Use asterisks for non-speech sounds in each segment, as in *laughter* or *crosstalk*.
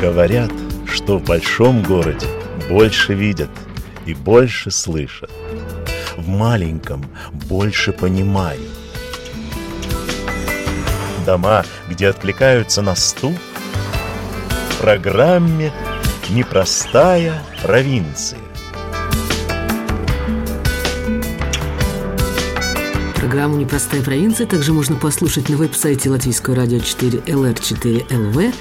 Говорят, что в большом городе больше видят и больше слышат. В маленьком больше понимают. Дома, где откликаются на стук, в программе «Непростая провинция». Программу «Непростая провинция» также можно послушать на веб-сайте Латвийского радио 4 LR4LV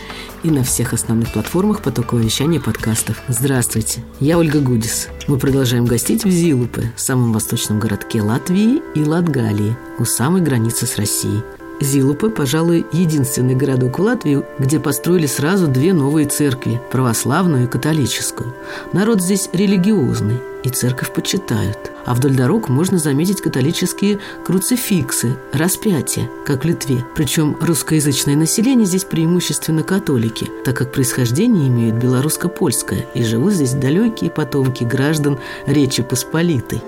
и на всех основных платформах потокового вещания подкастов. Здравствуйте, я Ольга Гудис. Мы продолжаем гостить в Зилупе, самом восточном городке Латвии и Латгалии, у самой границы с Россией. Зилупе, пожалуй, единственный городок в Латвии, где построили сразу две новые церкви – православную и католическую. Народ здесь религиозный, и церковь почитают. А вдоль дорог можно заметить католические круцификсы, распятия, как в Литве. Причем русскоязычное население здесь преимущественно католики, так как происхождение имеют белорусско-польское, и живут здесь далекие потомки граждан Речи Посполитой.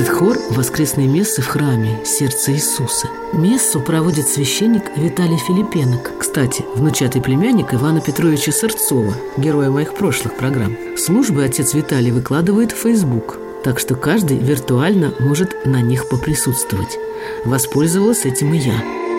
Этот хор – воскресные мессы в храме «Сердце Иисуса». Мессу проводит священник Виталий Филипенок. Кстати, внучатый племянник Ивана Петровича Сырцова, героя моих прошлых программ. Службы отец Виталий выкладывает в Facebook, так что каждый виртуально может на них поприсутствовать. Воспользовалась этим и я –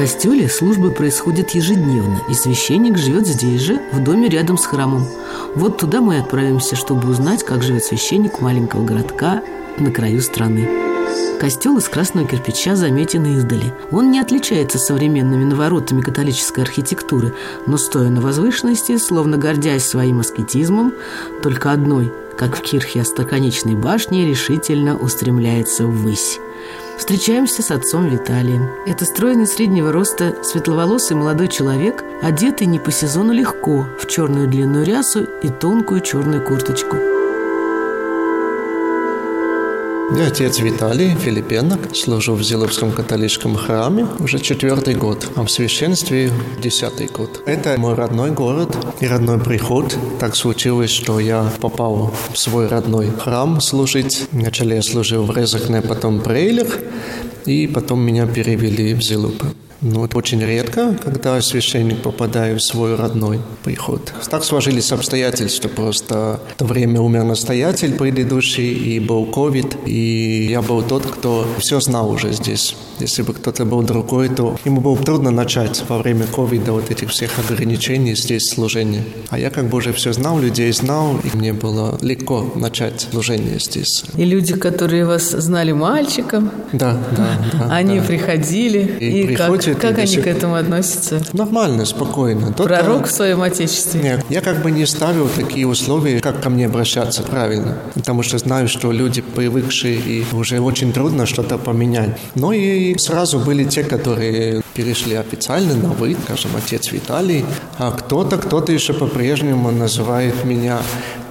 костеле службы происходят ежедневно, и священник живет здесь же, в доме рядом с храмом. Вот туда мы отправимся, чтобы узнать, как живет священник маленького городка на краю страны. Костел из красного кирпича заметен издали. Он не отличается современными наворотами католической архитектуры, но стоя на возвышенности, словно гордясь своим аскетизмом, только одной, как в кирхе остроконечной башни, решительно устремляется ввысь. Встречаемся с отцом Виталием. Это стройный среднего роста светловолосый молодой человек, одетый не по сезону легко, в черную длинную рясу и тонкую черную курточку. Я отец Виталий Филипенок, служу в Зиловском католическом храме уже четвертый год, а в священстве десятый год. Это мой родной город и родной приход. Так случилось, что я попал в свой родной храм служить. Вначале я служил в Резахне, потом в Прейлях, и потом меня перевели в Зилупе. Ну, это очень редко, когда священник попадает в свой родной приход. Так сложились обстоятельства, просто в то время умер настоятель предыдущий, и был ковид, и я был тот, кто все знал уже здесь. Если бы кто-то был другой, то ему было трудно начать во время ковида вот этих всех ограничений здесь служение. А я как бы уже все знал, людей знал, и мне было легко начать служение здесь. И люди, которые вас знали мальчиком, да, да, да, они да. приходили, и, и как приходят, как и они к этому относятся? Нормально, спокойно. Тот, Пророк в своем отечестве. Нет, я как бы не ставил такие условия, как ко мне обращаться правильно. Потому что знаю, что люди привыкшие, и уже очень трудно что-то поменять. Но и сразу были те, которые перешли официально на «вы», скажем, отец Виталий. А кто-то, кто-то еще по-прежнему называет меня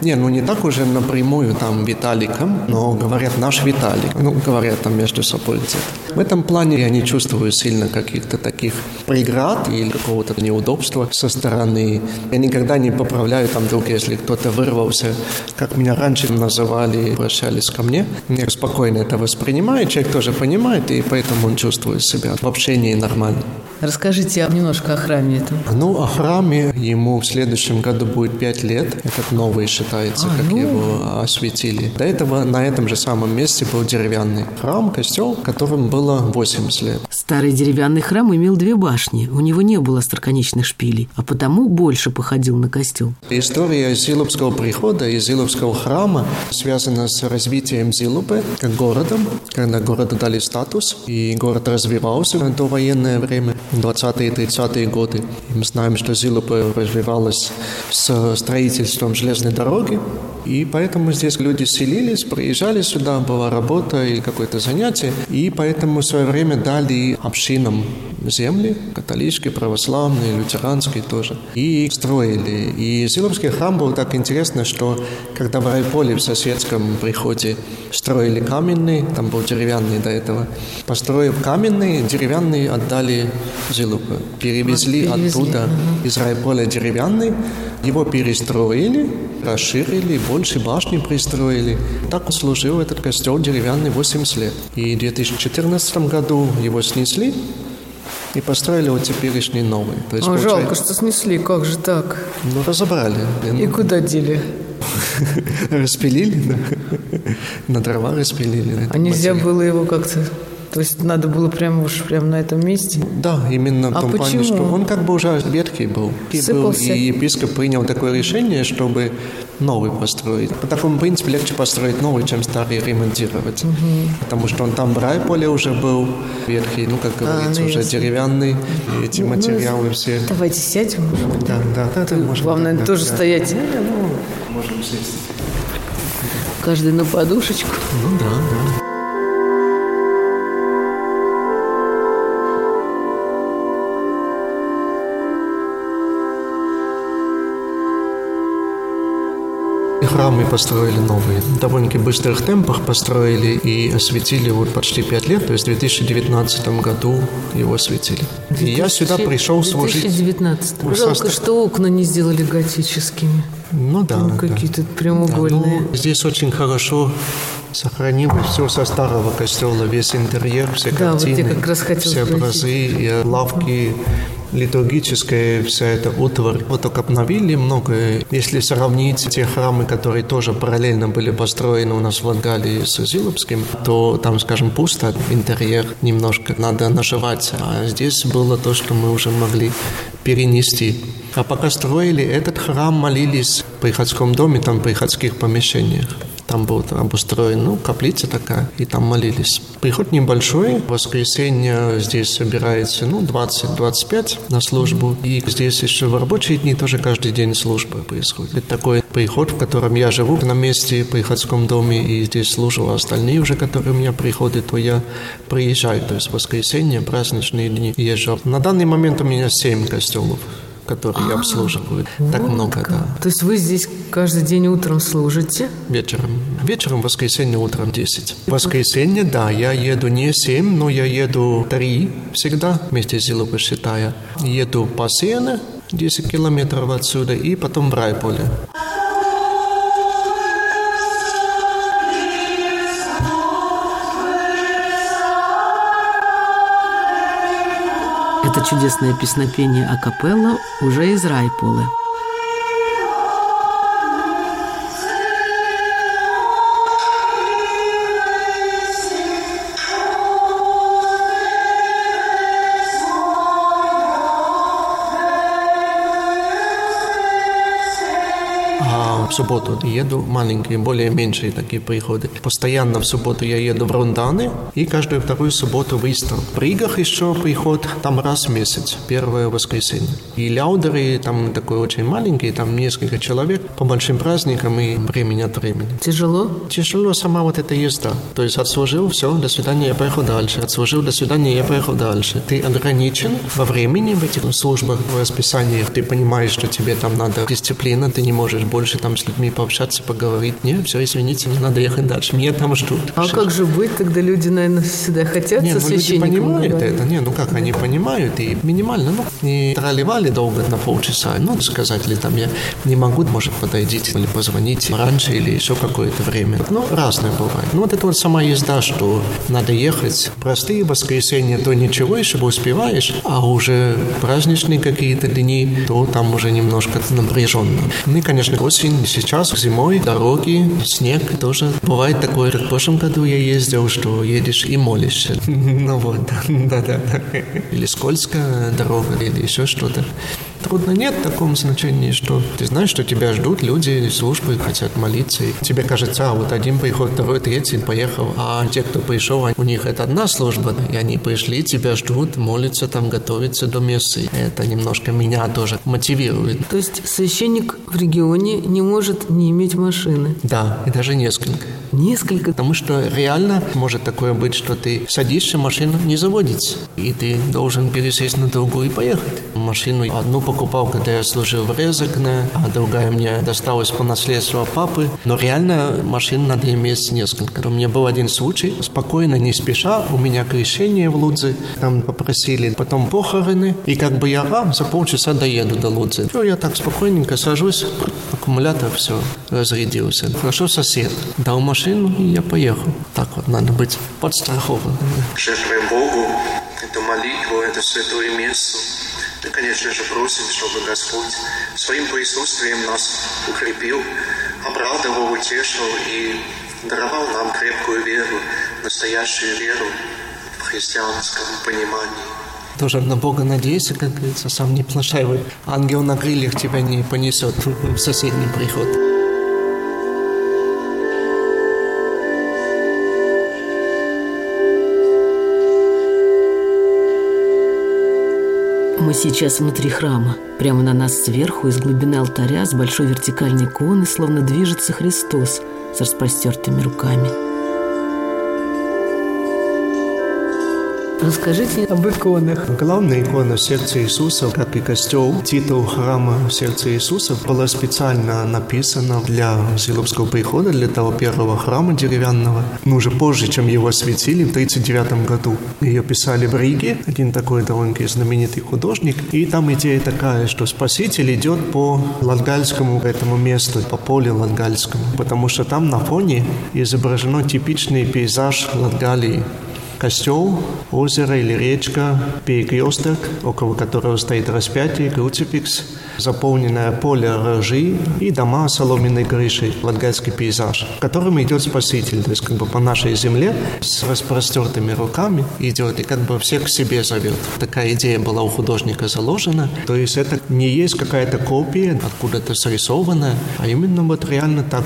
не, ну не так уже напрямую там Виталиком, но говорят наш Виталик. Ну, говорят там между собой где-то. В этом плане я не чувствую сильно каких-то таких преград или какого-то неудобства со стороны. Я никогда не поправляю там вдруг, если кто-то вырвался, как меня раньше называли, обращались ко мне. Я спокойно это воспринимаю, человек тоже понимает, и поэтому он чувствует себя в общении нормально. one. Расскажите немножко о храме этом. Ну, о храме ему в следующем году будет пять лет. Этот новый считается, А, как ну. его осветили. До этого на этом же самом месте был деревянный храм, костел, которым было 80 лет. Старый деревянный храм имел две башни. У него не было остроконечных шпилей, а потому больше походил на костел. История Зилупского прихода и Зилупского храма связана с развитием Зилупы как городом, когда городу дали статус, и город развивался до военное время, 20-е и 30-е годы. Мы знаем, что Зилупа развивалась с строительством железной дороги, и поэтому здесь люди селились, приезжали сюда, была работа и какое-то занятие, и поэтому в свое время дали общинам земли, католические, православные, лютеранские тоже, и строили. И Зиловский храм был так интересно, что когда в Райполе в соседском приходе строили каменный, там был деревянный до этого, построив каменный, деревянный отдали Зилупу. Перевезли, а, перевезли оттуда угу. из Райполя деревянный, его перестроили, расширили, больше башни пристроили. Так служил этот костел деревянный 80 лет. И в 2014 году его снесли, и построили вот теперешний новый. То есть, О, получается... жалко, что снесли, как же так? Ну, разобрали. И ну... куда *laughs* дели? Распилили, да. На дрова распилили. А нельзя было его как-то то есть надо было прямо уж прямо на этом месте? Да, именно в а том почему? плане, что он как бы уже ветхий был. Сыпался. Был, и епископ принял такое решение, чтобы новый построить. По такому принципу легче построить новый, чем старый ремонтировать. Угу. Потому что он там брай поле уже был ветхий, ну, как говорится, а, ну, уже ясно. деревянный. И эти ну, материалы ну, все. Давайте сядем. Да, да, да. да можем, Главное, да, тоже да. стоять. Не, ну, можем сесть. Каждый на подушечку. Ну да, да. Храмы построили новые. В довольно-таки быстрых темпах построили и осветили вот почти пять лет, то есть в 2019 году его осветили. 2000, и я сюда пришел служить. 2019. Жалко, что окна не сделали готическими. Ну да. Там да. какие-то прямоугольные. Да, ну, здесь очень хорошо сохранилось все со старого костела, весь интерьер, все да, картины, вот как раз все образы, и лавки, литургическая вся эта утварь. Вот только обновили многое. Если сравнить те храмы, которые тоже параллельно были построены у нас в Латгалии с Зиловским, то там, скажем, пусто, интерьер немножко надо наживать. А здесь было то, что мы уже могли перенести. А пока строили этот храм, молились в приходском доме, там в приходских помещениях. Там был обустроен, ну, каплица такая, и там молились. Приход небольшой, в воскресенье здесь собирается, ну, 20-25 на службу, и здесь еще в рабочие дни тоже каждый день служба происходит. Это такой приход, в котором я живу на месте, в приходском доме, и здесь служу, а остальные уже, которые у меня приходят, то я приезжаю, то есть воскресенье, праздничные дни езжу. На данный момент у меня 7 костелов которые я обслуживаю. Так много, да. То есть вы здесь каждый день утром служите? Вечером. Вечером, воскресенье, утром 10. Воскресенье, да, я еду не 7, но я еду 3 всегда, вместе с Зилу посчитая. Еду по Сене, 10 километров отсюда, и потом в Райполе. Это чудесное песнопение акапелла уже из Райполы. Субботу еду, маленькие, более меньшие такие приходы. Постоянно в субботу я еду в Рунданы и каждую вторую субботу в Истр. В Ригах еще приход там раз в месяц, первое воскресенье. И ляудеры там такой очень маленький, там несколько человек по большим праздникам и времени от времени. Тяжело? Тяжело сама вот эта езда. То есть отслужил, все, до свидания, я поехал дальше. Отслужил, до свидания, я поехал дальше. Ты ограничен во времени в этих службах, в расписаниях. Ты понимаешь, что тебе там надо дисциплина, ты не можешь больше там с людьми пообщаться, поговорить. Нет, все, извините, мне надо ехать дальше. Меня там ждут. А все. как же быть, тогда люди, наверное, всегда хотят не, со ну, люди понимают говорить. это. Не, ну как, они понимают и минимально, ну, не тролливали долго на полчаса, ну, сказать ли там, я не могу, может, подойдите или позвонить раньше или еще какое-то время. Ну, разное бывает. Ну, вот это вот сама езда, что надо ехать. Простые воскресенья, то ничего, еще успеваешь, а уже праздничные какие-то дни, то там уже немножко напряженно. Ну и, конечно, осень сейчас, зимой, дороги, снег тоже. Бывает такое, в прошлом году я ездил, что едешь и молишься. *laughs* Ну вот, *laughs* да-да-да. Или скользкая дорога, или еще что-то. Трудно нет в таком значении, что ты знаешь, что тебя ждут люди, службы хотят молиться. И тебе кажется, а вот один приход, второй, третий поехал. А те, кто пришел, у них это одна служба, и они пришли, тебя ждут, молятся там, готовятся до мессы. Это немножко меня тоже мотивирует. То есть священник в регионе не может не иметь машины? Да, и даже несколько. Несколько? Потому что реально может такое быть, что ты садишься, машина не заводится, и ты должен пересесть на другую и поехать. Машину одну покупал, когда я служил в Резакне, а другая мне досталась по наследству от папы. Но реально машин надо иметь несколько. У меня был один случай, спокойно, не спеша, у меня крещение в Лудзе, там попросили, потом похороны, и как бы я а, за полчаса доеду до Лудзы. Все, я так спокойненько сажусь, аккумулятор все разрядился. Хорошо сосед дал машину, и я поехал. Так вот, надо быть подстрахованным. Жертвуем Богу эту молитву, эту святую мессу. И, конечно же, просим, чтобы Господь своим присутствием нас укрепил, обрадовал, утешил и даровал нам крепкую веру, настоящую веру в христианском понимании. Тоже на Бога надейся, как говорится, сам не плашай. Ангел на крыльях тебя не понесет в соседний приход. Мы сейчас внутри храма. Прямо на нас сверху, из глубины алтаря, с большой вертикальной иконы, словно движется Христос с распростертыми руками. Расскажите об иконах. Главная икона сердца Иисуса, как и костел, титул храма сердца Иисуса была специально написана для Зиловского прихода, для того первого храма деревянного. Но уже позже, чем его осветили в 1939 году. Ее писали в Риге, один такой довольно знаменитый художник. И там идея такая, что Спаситель идет по Латгальскому этому месту, по полю Латгальскому, потому что там на фоне изображено типичный пейзаж Латгалии костел, озеро или речка, перекресток, около которого стоит распятие, круцификс, заполненное поле рожи и дома с соломенной крышей, латгальский пейзаж, в котором идет Спаситель, то есть как бы по нашей земле с распростертыми руками идет и как бы всех к себе зовет. Такая идея была у художника заложена, то есть это не есть какая-то копия, откуда-то срисованная, а именно вот реально так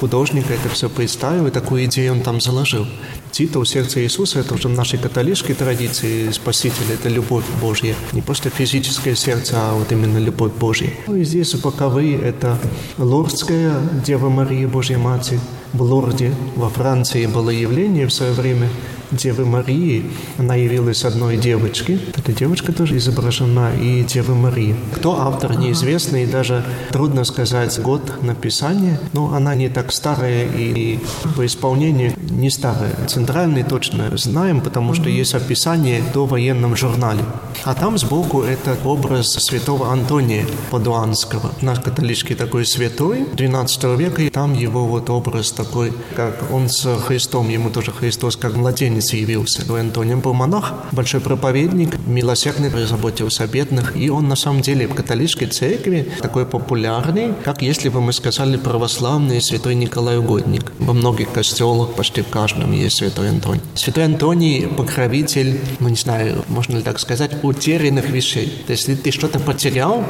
э, художник это все представил, и такую идею он там заложил. Титул сердца Иисуса – это уже в нашей католической традиции Спасителя, это любовь Божья. Не просто физическое сердце, а вот именно любовь Божья. Ну и здесь боковые – это Лордская Дева Мария Божья Матерь. В Лорде во Франции было явление в свое время Девы Марии. Она явилась одной девочке. Эта девочка тоже изображена, и Девы Марии. Кто автор, неизвестно, и даже трудно сказать год написания. Но она не так старая, и по исполнению не старая. Центральный точно знаем, потому что есть описание до военном журнале. А там сбоку это образ святого Антония Падуанского. Наш католический такой святой 12 века, и там его вот образ такой, как он с Христом, ему тоже Христос как младенец Иоаннец явился. Антоний был монах, большой проповедник, милосердный, заботился о бедных. И он на самом деле в католической церкви такой популярный, как если бы мы сказали православный святой Николай Угодник. Во многих костелах, почти в каждом есть святой Антоний. Святой Антоний – покровитель, ну не знаю, можно ли так сказать, утерянных вещей. То есть, если ты что-то потерял,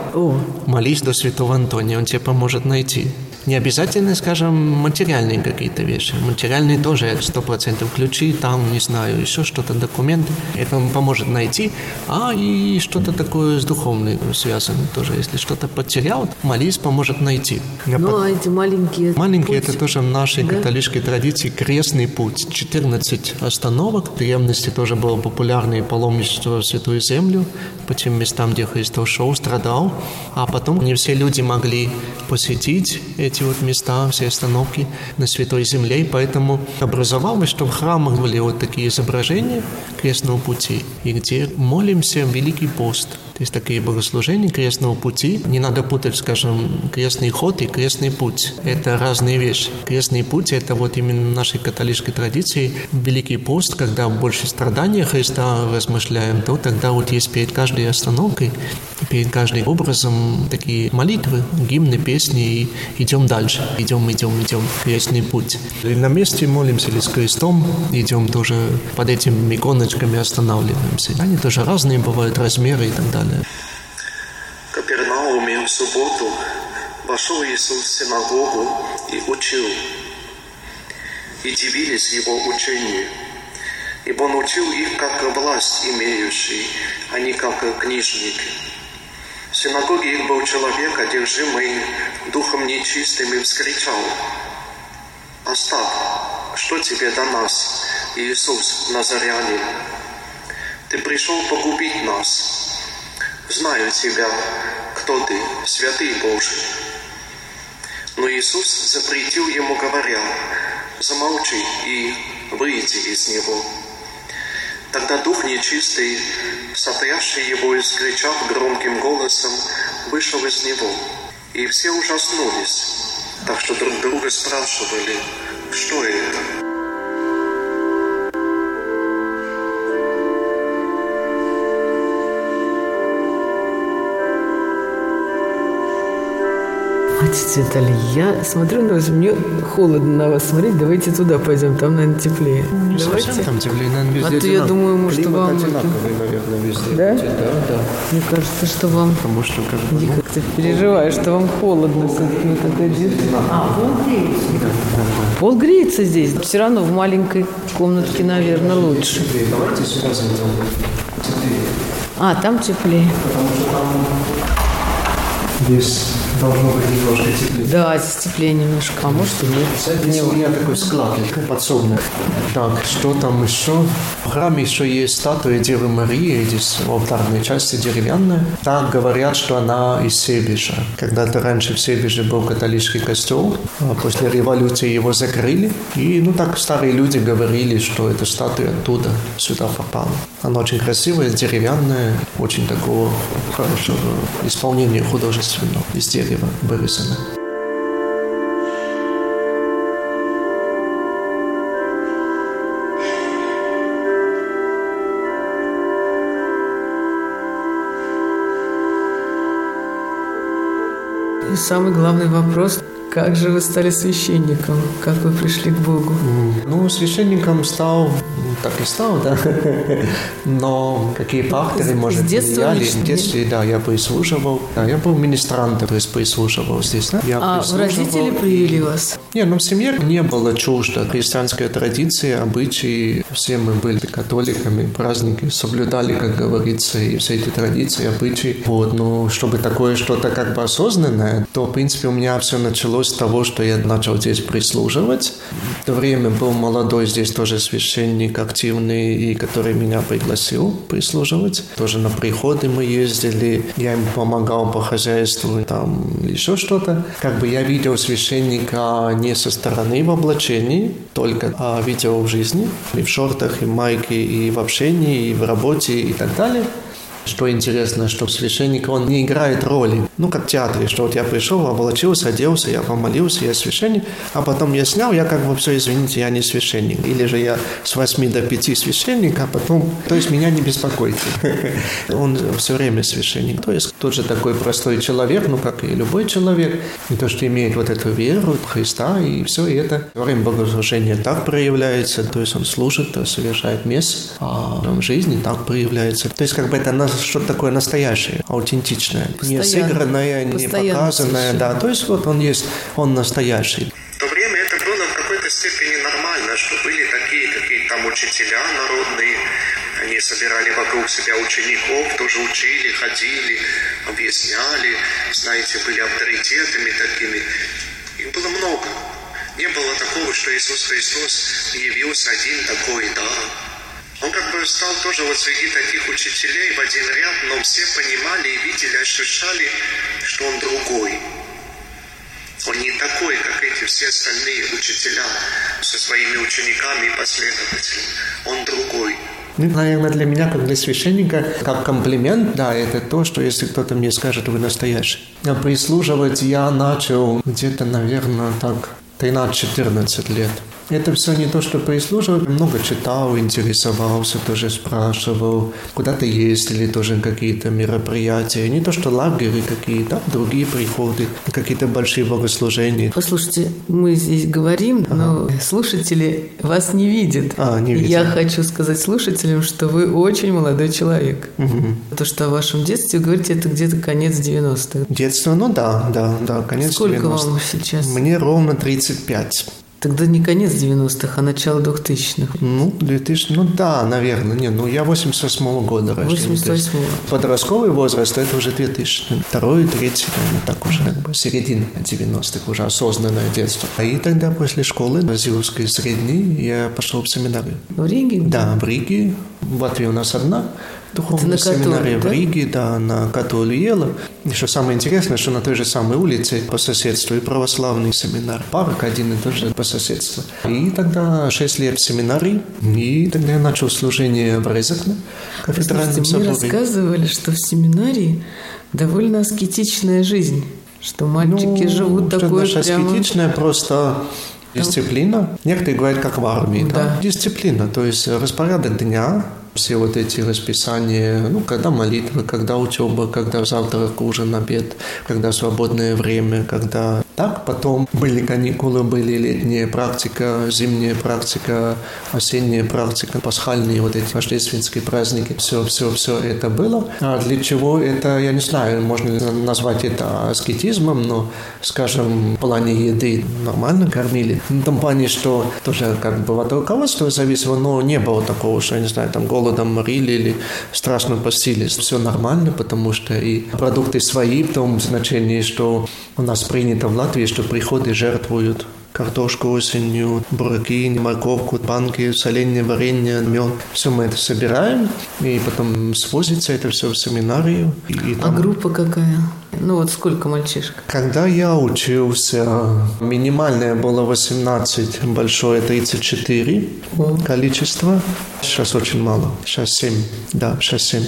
молись до святого Антония, он тебе поможет найти. Не обязательно, скажем, материальные какие-то вещи. Материальные тоже сто процентов ключи, там, не знаю, еще что-то, документы. Это вам поможет найти. А и что-то такое с духовным связано тоже. Если что-то потерял, молись поможет найти. Ну, а эти маленькие... Маленькие, путь... это тоже в нашей да? католической традиции крестный путь. 14 остановок. В древности тоже было популярное паломничество в Святую Землю, по тем местам, где Христос шел, страдал. А потом не все люди могли посетить эти вот места, все остановки на Святой Земле, и поэтому образовалось, что в храмах были вот такие изображения крестного пути, и где молимся Великий пост – есть такие богослужения крестного пути. Не надо путать, скажем, крестный ход и крестный путь. Это разные вещи. Крестный путь – это вот именно нашей католической традиции. Великий пост, когда больше страдания Христа размышляем, то тогда вот есть перед каждой остановкой, перед каждым образом такие молитвы, гимны, песни, и идем дальше. Идем, идем, идем. Крестный путь. И на месте молимся или с крестом, идем тоже под этими иконочками останавливаемся. Они тоже разные бывают, размеры и так далее. Субботу вошел Иисус в синагогу и учил. И дивились его учению. Ибо он учил их как власть имеющий, а не как книжники. В синагоге их был человек, одержимый духом нечистым, и вскричал, «Остап, что тебе до нас, Иисус Назарянин? Ты пришел погубить нас. Знаю тебя, кто ты, святый Божий». Но Иисус запретил ему, говоря, «Замолчи и выйди из него». Тогда дух нечистый, сотрясший его и скричав громким голосом, вышел из него. И все ужаснулись, так что друг друга спрашивали, что это? Отец Виталий, я смотрю на вас, мне холодно на вас смотреть, давайте туда пойдем, там, наверное, теплее. Не давайте. совсем там теплее, наверное, везде А то я думаю, может, Климат вам одинаковый, наверное, везде. Да? Да, да. Мне кажется, что вам Потому что как бы, я как-то переживаю, что вам холодно этими такой одеждой. А, пол греется. Пол греется здесь. Все равно в маленькой комнатке, наверное, лучше. давайте сюда зайдем. Теплее. А, там теплее. Здесь должно быть немножко теплее. Да, теплее немножко. А может и нет. Здесь у меня такой склад подсобный. Так, что там еще? В храме еще есть статуя Девы Марии, здесь в алтарной части деревянная. Так говорят, что она из Себежа. Когда-то раньше в Себеже был католический костел, а после революции его закрыли. И, ну, так старые люди говорили, что эта статуя оттуда сюда попала. Она очень красивая, деревянная, очень такого хорошего исполнения художественного, из дерева вырезана. И самый главный вопрос, как же вы стали священником? Как вы пришли к Богу? Ну, священником стал, ну, так и стал, да. *laughs* Но какие факторы, С- может, влияли? В детстве, да, я прислуживал. Да, я был министрантом, то есть прислуживал здесь. Да? Я А родители привели вас? Не, ну в семье не было чуждо христианской традиции, обычаи. Все мы были католиками, праздники соблюдали, как говорится, и все эти традиции, обычаи. Вот, но чтобы такое что-то как бы осознанное, то, в принципе, у меня все началось с того, что я начал здесь прислуживать. В то время был молодой здесь тоже священник активный, и который меня пригласил прислуживать. Тоже на приходы мы ездили, я им помогал по хозяйству, там еще что-то. Как бы я видел священника не со стороны в облачении, только а видел в жизни, и в шортах, и в майке, и в общении, и в работе, и так далее. Что интересно, что священник, он не играет роли. Ну, как в театре, что вот я пришел, облачился, оделся, я помолился, я священник, а потом я снял, я как бы все, извините, я не священник. Или же я с 8 до 5 священник, а потом, то есть меня не беспокойте. *laughs* Он все время священник. То есть тот же такой простой человек, ну, как и любой человек, и то, что имеет вот эту веру Христа, и все это во время богослужения так проявляется, то есть он служит, совершает месс, а в жизни так проявляется. То есть как бы это что-то такое настоящее, аутентичное, не Постоянно. сыгранное, не Постоянно показанное, совершенно. да, то есть вот он есть, он настоящий. В то время это было в какой-то степени нормально, что были такие какие-то там учителя народные, они собирали вокруг себя учеников, тоже учили, ходили, объясняли, знаете, были авторитетами такими. Их было много. Не было такого, что Иисус Христос явился один такой, да. Он как бы стал тоже вот среди таких учителей в один ряд, но все понимали и видели, ощущали, что он другой. Он не такой, как эти все остальные учителя со своими учениками и последователями. Он другой. Ну, наверное, для меня, как для священника, как комплимент, да, это то, что если кто-то мне скажет, вы настоящий. А прислуживать я начал где-то, наверное, так, 13-14 лет. Это все не то, что прислуживал. Много читал, интересовался, тоже спрашивал. Куда-то ездили тоже какие-то мероприятия. Не то, что лагеры какие-то, а другие приходы, какие-то большие богослужения. Послушайте, мы здесь говорим, ага. но слушатели вас не видят. А, не видят. Я хочу сказать слушателям, что вы очень молодой человек. Угу. То, что о вашем детстве говорите, это где-то конец 90-х. Детство, ну да, да, да, конец Сколько 90-х. вам сейчас? Мне ровно 35. Тогда не конец 90-х, а начало 2000-х. Ну, 2000, ну да, наверное. Не, ну я 88-го года рожден. 88-го. Подростковый возраст – это уже 2000 Второй, третий, наверное, так уже как бы середина 90-х, уже осознанное детство. А и тогда после школы на Зиловской средней я пошел в семинарию. В Риге? Да, в Риге. В Латвии у нас одна духовной семинарии в Риге, да, на Католиела. Еще самое интересное, что на той же самой улице по соседству и православный семинар. Парк один и тот же по соседству. И тогда 6 лет в семинарии, и тогда я начал служение в Резекне, кафедральном соборе. Мне рассказывали, что в семинарии довольно аскетичная жизнь, что мальчики ну, живут что такое прямо... аскетичная просто Дисциплина. Некоторые говорят, как в армии. Да. Да? Дисциплина, то есть распорядок дня, все вот эти расписания, ну, когда молитвы, когда учеба, когда завтрак, ужин, обед, когда свободное время, когда так. Потом были каникулы, были летняя практика, зимняя практика, осенняя практика, пасхальные вот эти рождественские праздники. Все, все, все это было. А для чего это, я не знаю, можно назвать это аскетизмом, но, скажем, в плане еды нормально кормили. В том плане, что тоже как бы от руководства зависело, но не было такого, что, я не знаю, там голодом морили или страшно постились. Все нормально, потому что и продукты свои в том значении, что у нас принято в Латвии, что приходы жертвуют картошку осенью, бураки, морковку, банки, соленье, варенье, мед. Все мы это собираем, и потом свозится это все в семинарию. И, и там... А группа какая? Ну вот сколько мальчишек? Когда я учился, минимальное было 18, большое 34 О. количество. Сейчас очень мало. Сейчас 7. Да, сейчас 7.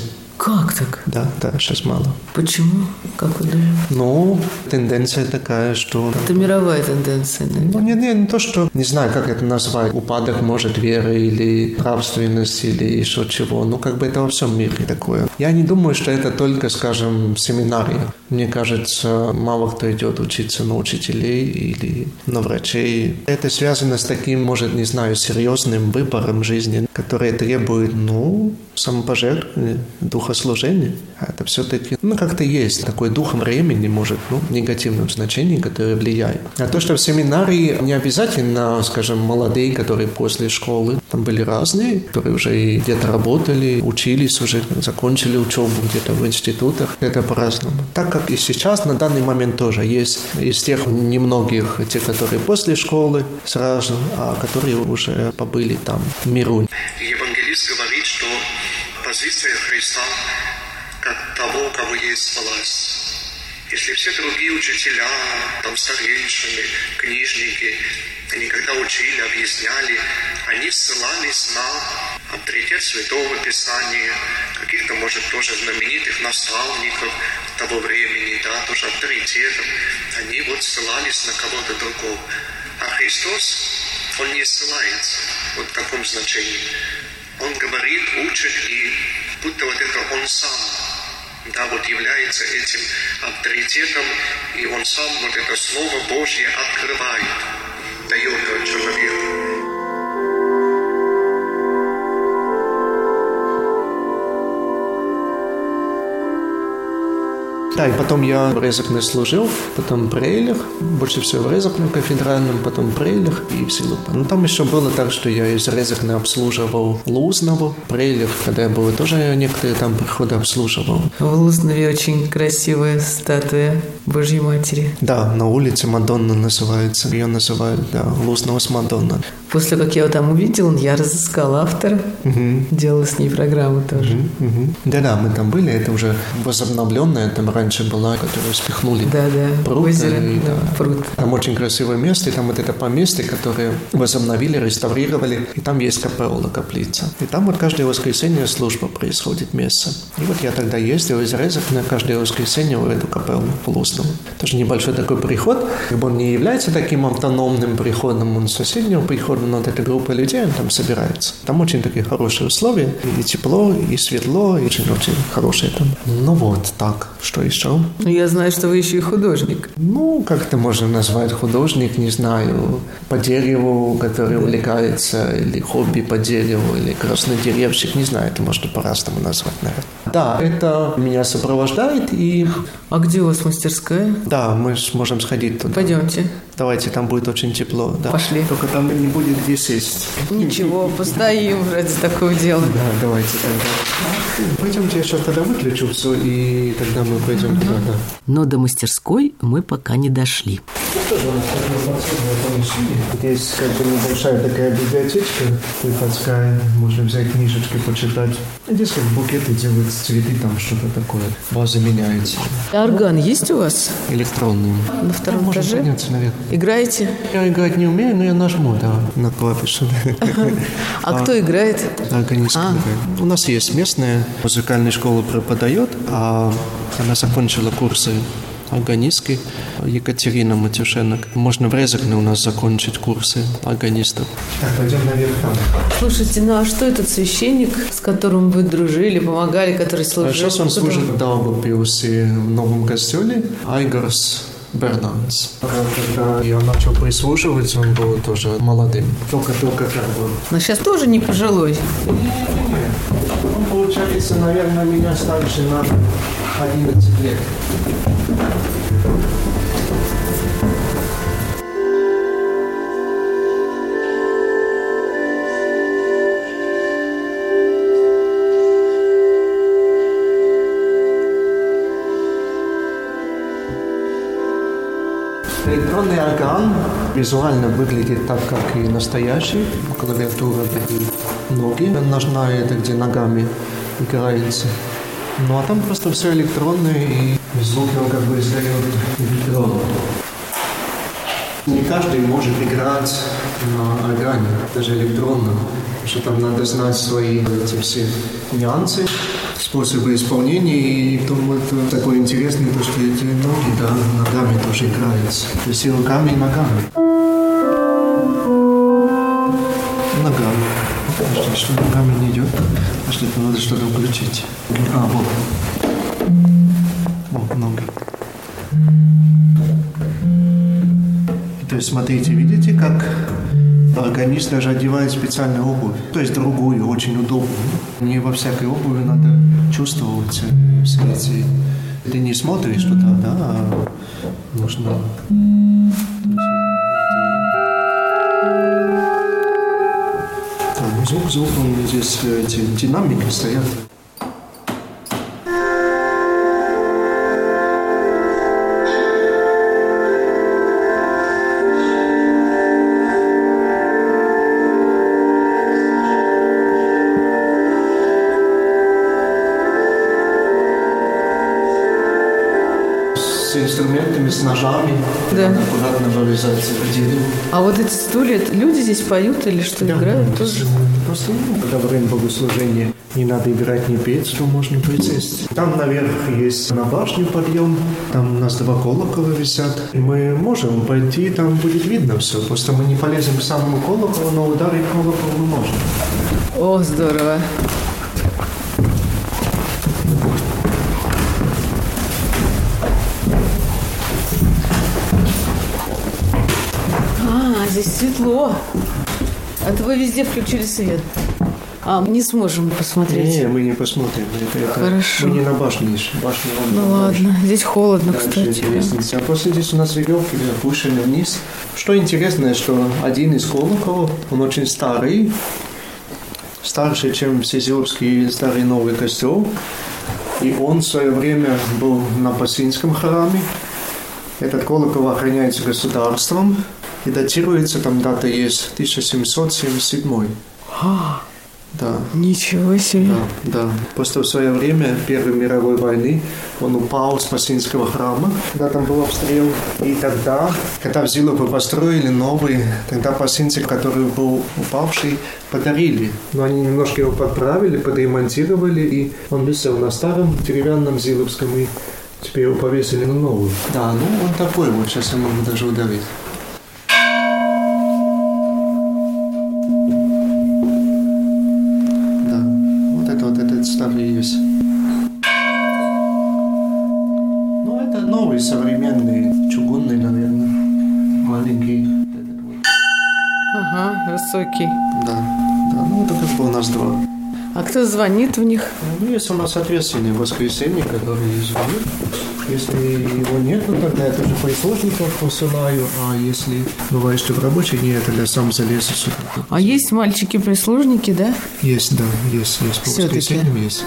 Как так? Да, да, сейчас мало. Почему? Как вы думаете? Ну, тенденция такая, что... Это мировая тенденция, наверное. Ну, не, не, не то, что... Не знаю, как это назвать. Упадок, может, веры или нравственности или еще чего. Ну, как бы это во всем мире такое. Я не думаю, что это только, скажем, семинарии. Мне кажется, мало кто идет учиться на учителей или на врачей. Это связано с таким, может, не знаю, серьезным выбором жизни, который требует, ну, самопожертвования, духослужения. А это все-таки, ну, как-то есть такой дух времени, может, ну, в негативном значении, который влияет. А то, что в семинарии не обязательно, скажем, молодые, которые после школы, там были разные, которые уже где-то работали, учились уже, закончили учебу где-то в институтах. Это по-разному. Так как и сейчас, на данный момент тоже есть из тех немногих, те, которые после школы сразу, а которые уже побыли там в миру. Евангелист говорит, что позиция Христа как того, кого есть власть. Если все другие учителя, там старейшины, книжники, они когда учили, объясняли, они ссылались на авторитет Святого Писания, каких-то, может, тоже знаменитых наставников того времени, да, тоже авторитетов. Они вот ссылались на кого-то другого. А Христос, Он не ссылается вот в таком значении. Он говорит, учит, и будто вот это Он сам да, вот является этим авторитетом, и он сам вот это Слово Божье открывает, дает человеку. Да, и потом я в Резакне служил, потом в Прейлях, больше всего в Резакне кафедральном, потом в Прейлях и в Силупе. Ну, там еще было так, что я из Резакне обслуживал Лузнову, Прейлях, когда я был, тоже некоторые там приходы обслуживал. В Лузнове очень красивая статуя Божьей Матери. Да, на улице Мадонна называется. Ее называют, да, Лузнова с Мадонна. После как я его там увидел, я разыскал автора, угу. делал с ней программу тоже. Угу, угу. Да-да, мы там были, это уже возобновленная, там раньше была, которую спихнули. Да-да, пруд, озеро, и, да, да. пруд. Там очень красивое место, и там вот это поместье, которое возобновили, реставрировали, и там есть капелла, каплица. И там вот каждое воскресенье служба происходит место. И вот я тогда ездил из Резок на каждое воскресенье в эту капеллу Полуснову. Тоже небольшой такой приход, как бы он не является таким автономным приходом, он соседнего прихода, вот эта группа людей там собирается. Там очень такие хорошие условия, и тепло, и светло, и очень-очень хорошие там. Ну вот, так, что еще? Ну, я знаю, что вы еще и художник. Ну, как это можно назвать художник, не знаю, по дереву, который увлекается, или хобби по дереву, или красный деревщик, не знаю, это можно по-разному назвать, наверное. Да, это меня сопровождает, и А где у вас мастерская? да, мы сможем сходить туда. Пойдемте. Давайте, там будет очень тепло. Да. Пошли. Только там не будет где сесть. Ничего, постоим ради такого дела. Да, давайте тогда. Пойдемте, я сейчас тогда выключу все, и тогда мы пойдем туда, да. Но до мастерской мы пока не дошли. Здесь как бы небольшая такая библиотечка приходская. Можно взять книжечки, почитать. Здесь как букеты делают, цветы, там что-то такое. База меняется. Орган есть у вас Электронные. на втором Можно этаже? подняться наверх. Играете? Я играть не умею, но я нажму, да, на клавишу. *laughs* А кто играет? А. такая. У нас есть местная музыкальная школа преподает, а она закончила курсы органистки Екатерина Матюшенок. Можно в Резекне у нас закончить курсы органистов. Так, пойдем наверх там. Слушайте, ну а что этот священник, с которым вы дружили, помогали, который служил? Сейчас он служит в Даугавпилсе в новом костеле. Айгарс Бернанс. Когда я начал прислушивать, он был тоже молодым. Только-только как бы Но сейчас тоже не пожилой. Он, получается, наверное, меня старше на 11 лет. Электронный орган визуально выглядит так, как и настоящий. Клавиатура такие ноги. Ножная это где ногами играется. Ну а там просто все электронное и звук он как бы издает электронно. Не каждый может играть на органе, даже электронно. Потому что там надо знать свои эти все нюансы, способы исполнения. И тому это такое интересное, то, что эти ноги, да, ногами тоже играются. То есть и руками, и ногами. Ногами. Подожди, что ногами не идет? А что-то надо что-то включить. А, вот. Вот ноги. То есть, смотрите, видите, как органист даже одевает специальную обувь, то есть другую, очень удобную. Не во всякой обуви надо чувствовать э, все эти... Ты не смотришь туда, да, а нужно... Звук, звук, он здесь э, эти динамики стоят. Инструментами, с ножами. Да. Аккуратно это дерево. А вот эти стулья, люди здесь поют или что, играют тоже? Просто ну, когда во время богослужения не надо играть, не петь, то можно присесть. Там наверх есть на башню подъем, там у нас два колокола висят. И мы можем пойти, там будет видно все. Просто мы не полезем к самому колоколу, но ударить колокол мы можем. О, здорово. Здесь светло. А то вы везде включили свет. А, мы не сможем посмотреть. Не, мы не посмотрим. Это, это- Хорошо. Мы не на башне, лишь. башня вон Ну там дальше. ладно, здесь холодно, Дальше кстати. лестницы. А после здесь у нас веревки опущены вниз. Что интересно, что один из колоколов, он очень старый, старше, чем Сизиловский старый новый костел. И он в свое время был на Пасинском храме. Этот колокол охраняется государством. И датируется, там дата есть, 1777. Да. Ничего себе. Да, да. Просто в свое время Первой мировой войны он упал с Пасинского храма, когда там был обстрел. И тогда, когда в Зилове построили новый, тогда пасинцы, который был упавший, подарили. Но они немножко его подправили, подремонтировали, и он висел на старом деревянном Зиловском, и теперь его повесили на новый. Да, ну он такой вот, сейчас я могу даже ударить. Высокий. Да, да, ну это как бы у нас два. А кто звонит в них? Ну, есть у нас ответственный воскресенье, который звонит. Если его нет, то тогда я тоже прислужников посылаю, а если бывает, что в рабочий день, я тогда сам залезу сюда. А есть мальчики-прислужники, да? Есть, да, есть, есть, по воскресеньям есть.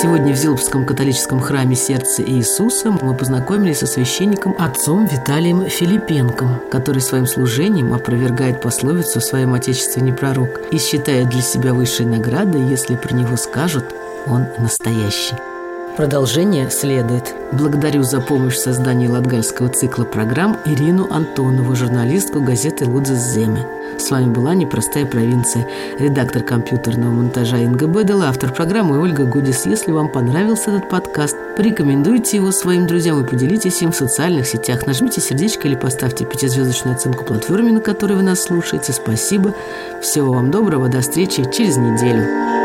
Сегодня в Зиловском католическом храме Сердца Иисуса мы познакомились со священником отцом Виталием Филипенком, который своим служением опровергает пословицу «в своем отечестве не пророк» и считает для себя высшей наградой, если про него скажут «он настоящий». Продолжение следует. Благодарю за помощь в создании латгальского цикла программ Ирину Антонову, журналистку газеты «Лудзес Земе». С вами была «Непростая провинция», редактор компьютерного монтажа Инга Бедела, автор программы Ольга Гудис. Если вам понравился этот подкаст, порекомендуйте его своим друзьям и поделитесь им в социальных сетях. Нажмите сердечко или поставьте пятизвездочную оценку платформе, на которой вы нас слушаете. Спасибо. Всего вам доброго. До встречи через неделю.